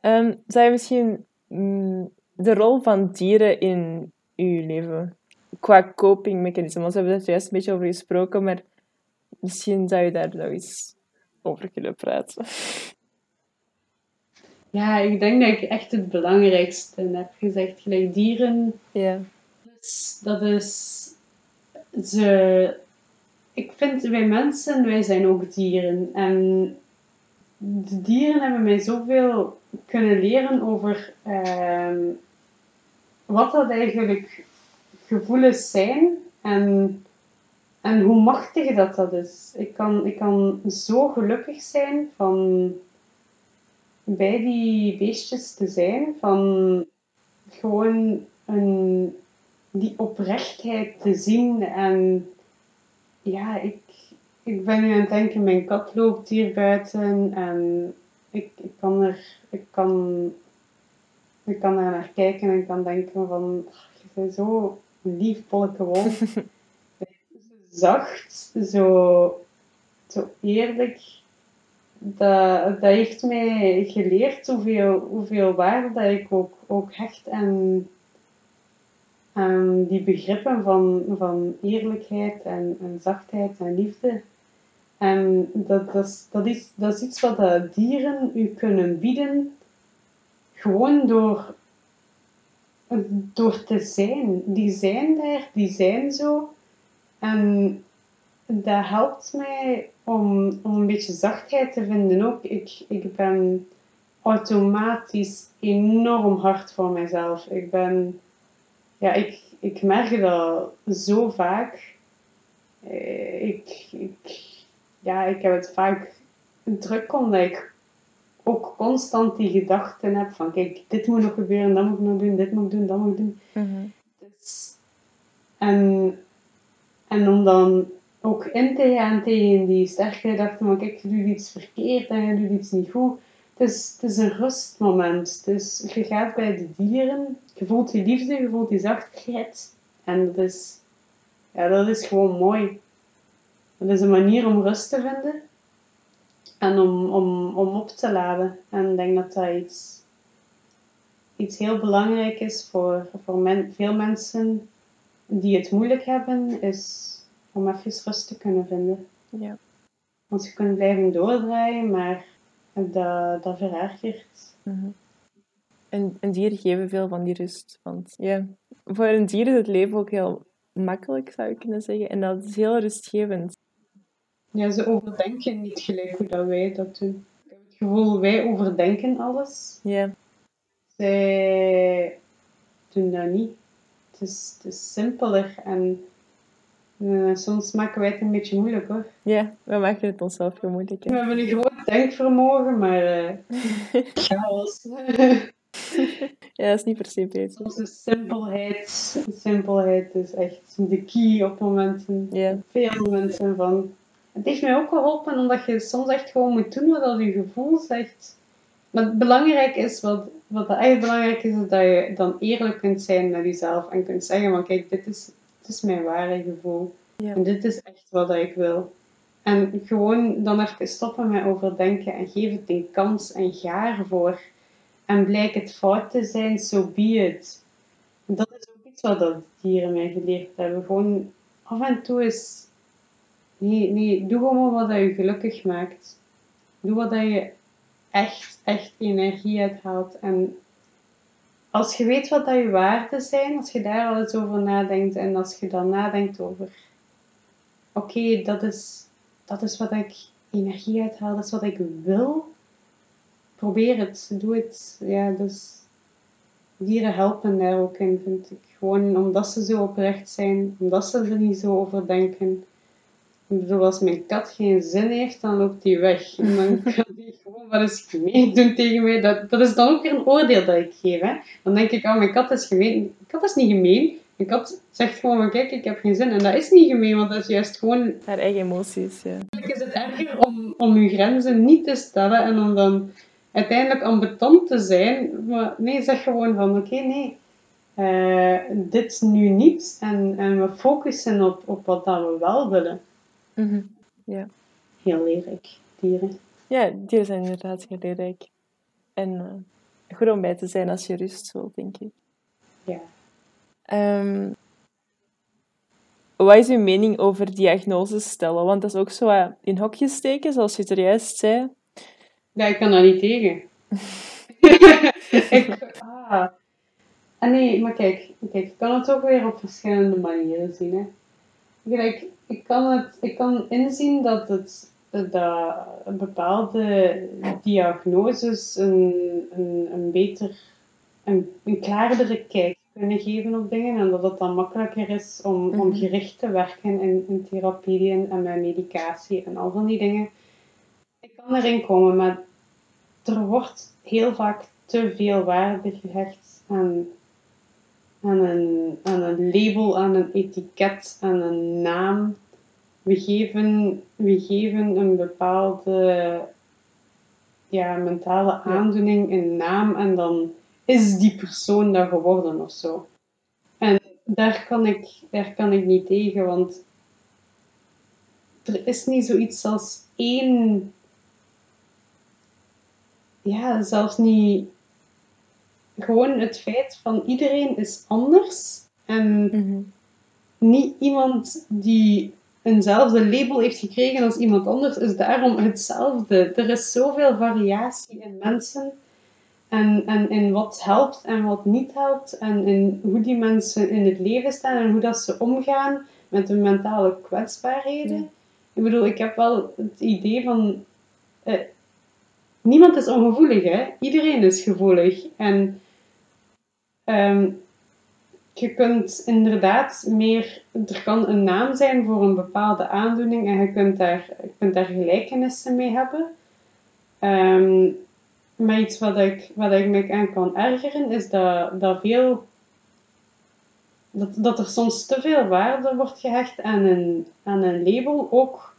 Speaker 2: um, zou je misschien mm, de rol van dieren in uw leven, qua copingmechanisme, want we hebben het juist een beetje over gesproken, maar misschien zou je daar nog eens over kunnen praten.
Speaker 1: Ja, ik denk dat ik echt het belangrijkste heb gezegd. Gelijk dieren.
Speaker 2: Ja.
Speaker 1: Dus dat is. Ze ik vind, wij mensen, wij zijn ook dieren. En de dieren hebben mij zoveel kunnen leren over ehm, wat dat eigenlijk gevoelens zijn en, en hoe machtig dat dat is. Ik kan, ik kan zo gelukkig zijn van bij die beestjes te zijn, van gewoon een, die oprechtheid te zien en ja, ik, ik ben nu aan het denken, mijn kat loopt hier buiten en ik, ik kan er, ik kan, ik kan daar naar kijken en kan denken van, je bent zo lief, bolleke wolf. zacht, zo, zo eerlijk. Dat, dat heeft mij geleerd hoeveel, hoeveel waarde dat ik ook, ook hecht aan, um, die begrippen van, van eerlijkheid en, en zachtheid en liefde. En dat, dat, is, dat, is, dat is iets wat de dieren u kunnen bieden, gewoon door, door te zijn. Die zijn daar, die zijn zo. En dat helpt mij om, om een beetje zachtheid te vinden ook. Ik, ik ben automatisch enorm hard voor mezelf. Ik ben ja, ik, ik merk dat zo vaak. Eh, ik, ik, ja, ik heb het vaak druk omdat ik ook constant die gedachten heb van kijk, dit moet nog gebeuren, dat moet ik nog doen, dit moet ik doen, dat moet ik doen.
Speaker 2: Mhm.
Speaker 1: dus, en, en om dan ook in te gaan tegen die sterke gedachten van kijk, je doet iets verkeerd en je doet iets niet goed het is, het is een rustmoment. Dus je gaat bij de dieren, je voelt die liefde, je voelt die zachtheid. En dat is, ja, dat is gewoon mooi. Dat is een manier om rust te vinden en om, om, om op te laden. En ik denk dat dat iets, iets heel belangrijk is voor, voor men, veel mensen die het moeilijk hebben, is om even rust te kunnen vinden.
Speaker 2: Ja.
Speaker 1: Want je kunt blijven doordraaien, maar dat, dat verergert.
Speaker 2: Mhm. En, en dieren geven veel van die rust. Want ja, voor een dier is het leven ook heel makkelijk, zou je kunnen zeggen. En dat is heel rustgevend.
Speaker 1: Ja, ze overdenken niet gelijk hoe dat wij dat doen. Ik heb het gevoel, wij overdenken alles.
Speaker 2: Ja,
Speaker 1: Zij doen dat niet. Het is, het is simpeler en eh, soms maken wij het een beetje moeilijk hoor.
Speaker 2: ja we maken het onszelf heel moeilijk.
Speaker 1: We hebben een groot denkvermogen, maar eh chaos.
Speaker 2: Ja, dat is niet per se beter.
Speaker 1: Onze simpelheid, simpelheid is echt de key op momenten.
Speaker 2: Ja,
Speaker 1: Veel momenten van. Het heeft mij ook geholpen omdat je soms echt gewoon moet doen wat je gevoel zegt. Maar het belangrijk is, wat, wat echt belangrijk is, is dat je dan eerlijk kunt zijn met jezelf en kunt zeggen van kijk, dit is, dit is mijn ware gevoel.
Speaker 2: Ja.
Speaker 1: En dit is echt wat ik wil. En gewoon dan even stoppen met overdenken en geef het een kans en ga ervoor. En blijkt het fout te zijn, so be it. Dat is ook iets wat dat dieren mij geleerd hebben. Gewoon af en toe is... Nee, nee, doe gewoon wat dat je gelukkig maakt. Doe wat dat je echt, echt energie uithaalt. En als je weet wat dat je waarden zijn, als je daar al eens over nadenkt en als je dan nadenkt over... Oké, dat, is, dat is wat ik energie uithaal, dat is wat ik wil. Probeer het, doe het. Ja, dus dieren helpen daar ook in, vind ik. Gewoon omdat ze zo oprecht zijn, omdat ze er niet zo over denken. Ik bedoel, als mijn kat geen zin heeft, dan loopt die weg. En dan kan die gewoon wat eens gemeen doen tegen mij. Dat, dat is dan ook weer een oordeel dat ik geef. Hè. Dan denk ik, oh, mijn kat is gemeen. Mijn kat is niet gemeen. Mijn kat zegt gewoon, van, kijk, ik heb geen zin. En dat is niet gemeen, want dat is juist gewoon
Speaker 2: haar eigen emoties, ja.
Speaker 1: Eigenlijk is het erger om, om je grenzen niet te stellen en om dan uiteindelijk ambetant te zijn. Maar nee, zeg gewoon van oké, nee, eh, dit nu niet. En, en we focussen op, op wat dat we wel willen.
Speaker 2: Mhm.
Speaker 1: Heel leerrijk, dieren.
Speaker 2: Ja, dieren zijn inderdaad heel leerrijk. En eh, goed om bij te zijn als je rust wilt, denk ik.
Speaker 1: Ja.
Speaker 2: Ehm, wat is uw mening over diagnoses stellen? Want dat is ook zo eh, in hokjes steken, zoals je het er juist zei.
Speaker 1: Ja, ik kan daar niet tegen. ik, ah. Ah, nee, maar kijk, kijk, ik kan het ook weer op verschillende manieren zien. Hè. Kijk, ik kan, het, ik kan inzien dat, het, dat bepaalde diagnoses een, een, een beter, een, een klaardere kijk kunnen geven op dingen en dat het dan makkelijker is om, om
Speaker 2: Mhm.
Speaker 1: gericht te werken in, in therapieën en met medicatie en al van die dingen. Ik kan erin komen, maar er wordt heel vaak te veel waarde gehecht aan, aan, een, aan een label, aan een etiket, aan een naam. We geven, we geven een bepaalde ja, mentale aandoening een naam en dan is die persoon dat geworden of zo. En daar kan ik, daar kan ik niet tegen, want er is niet zoiets als één ja, zelfs niet. Gewoon het feit van iedereen is anders. En niet iemand die eenzelfde label heeft gekregen als iemand anders is daarom hetzelfde. Er is zoveel variatie in mensen. En, en in wat helpt en wat niet helpt. En in hoe die mensen in het leven staan en hoe dat ze omgaan met hun mentale kwetsbaarheden.
Speaker 2: Ja.
Speaker 1: Ik bedoel, ik heb wel het idee van. eh, niemand is ongevoelig, hè? Iedereen is gevoelig. En ehm, je kunt inderdaad meer. Er kan een naam zijn voor een bepaalde aandoening en je kunt daar, je kunt daar gelijkenissen mee hebben. Ehm, maar iets wat ik, wat ik me aan kan ergeren is dat, dat veel. Dat, dat er soms te veel waarde wordt gehecht aan een, aan een label, ook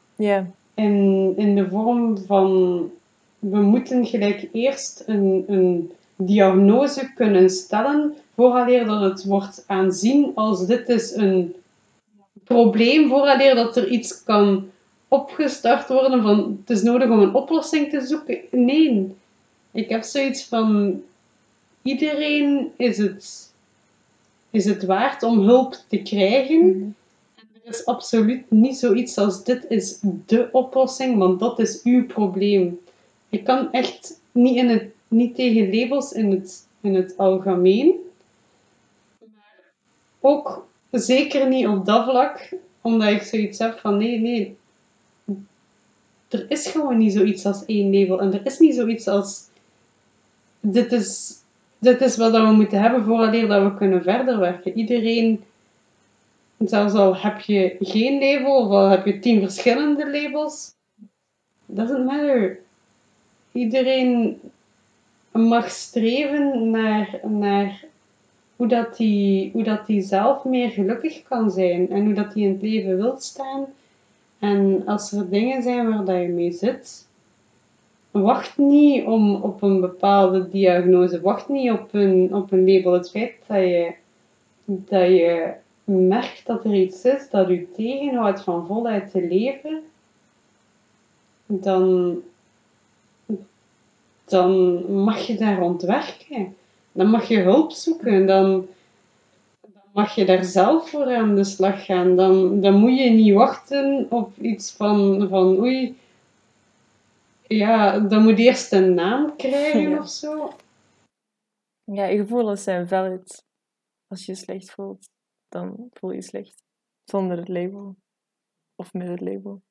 Speaker 1: in, in de vorm van we moeten gelijk eerst een, een diagnose kunnen stellen vooraleer dat het wordt aanzien als dit is een probleem, vooraleer dat er iets kan opgestart worden van het is nodig om een oplossing te zoeken. Nee, ik heb zoiets van iedereen is het, is het waard om hulp te krijgen.
Speaker 2: Mhm.
Speaker 1: Er is absoluut niet zoiets als dit is de oplossing, want dat is uw probleem. Je kan echt niet, in het, niet tegen labels in het, in het algemeen. Maar ook zeker niet op dat vlak, omdat ik zoiets heb van nee, nee. Er is gewoon niet zoiets als één label. En er is niet zoiets als dit is, dit is wat we moeten hebben vooraleer dat we kunnen verder werken. Iedereen Zelfs al heb je geen label of al heb je tien verschillende labels, doesn't matter. Iedereen mag streven naar, naar hoe, dat die, hoe dat die zelf meer gelukkig kan zijn en hoe dat die in het leven wil staan. En als er dingen zijn waar dat je mee zit, wacht niet om op een bepaalde diagnose, wacht niet op een, op een label. Het feit dat je, dat je merkt dat er iets is dat u tegenhoudt van voluit te leven, dan, dan mag je daar ontwerken. Dan mag je hulp zoeken. Dan, dan mag je daar zelf voor aan de slag gaan. Dan, dan moet je niet wachten op iets van, van oei, ja, dan moet je eerst een naam krijgen ja. of zo.
Speaker 2: Ja, je gevoelens zijn valid als je je slecht voelt dan voel je slecht. Zonder het label. Of met het label.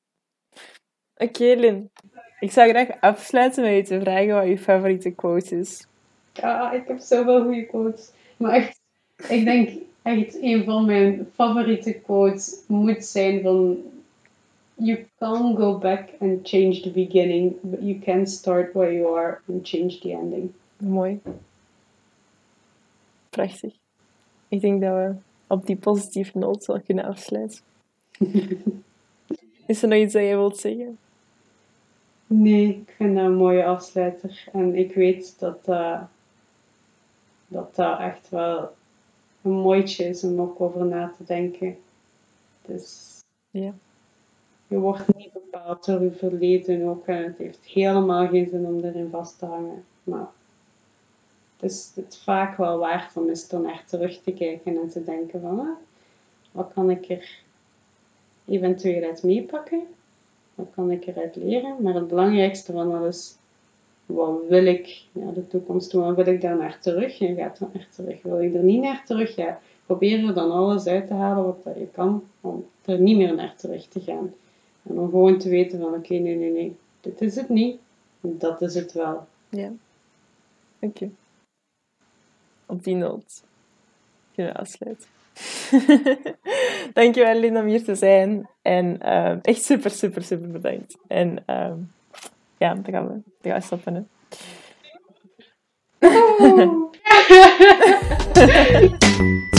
Speaker 2: Oké, okay, Lin. Ik zou graag afsluiten met je te vragen wat je favoriete quote is.
Speaker 1: Ja, ik heb zoveel goede quotes. Maar echt, ik denk echt een van mijn favoriete quotes moet zijn van... You can't go back and change the beginning, but you can start where you are and change the ending.
Speaker 2: Mooi. Prachtig. Ik denk dat we op die positieve noot zal kunnen afsluiten. Is er nog iets dat je wilt zeggen?
Speaker 1: Nee, ik vind dat een mooie afsluiter. En ik weet dat uh, dat, dat echt wel een mooitje is om ook over na te denken. Dus
Speaker 2: ja.
Speaker 1: je wordt niet bepaald door je verleden ook. En het heeft helemaal geen zin om erin vast te hangen. Maar het is het vaak wel waard om eens dan echt terug te kijken en te denken van, ah, wat kan ik er eventueel uit meepakken? Wat kan ik eruit leren? Maar het belangrijkste van alles, wat wil ik naar de toekomst doen? Wil ik daar naar terug? Je gaat er naar terug. Wil ik er niet naar terug? Ja, probeer er dan alles uit te halen wat je kan, om er niet meer naar terug te gaan. En om gewoon te weten van, oké, nee, nee, nee, dit is het niet. Dat is het wel.
Speaker 2: Ja. Oké op die noot kunnen afsluiten. Dankjewel Linda om hier te zijn. En uh, echt super, super, super bedankt. En uh, ja, dan gaan we, dan gaan we stoppen. Hè.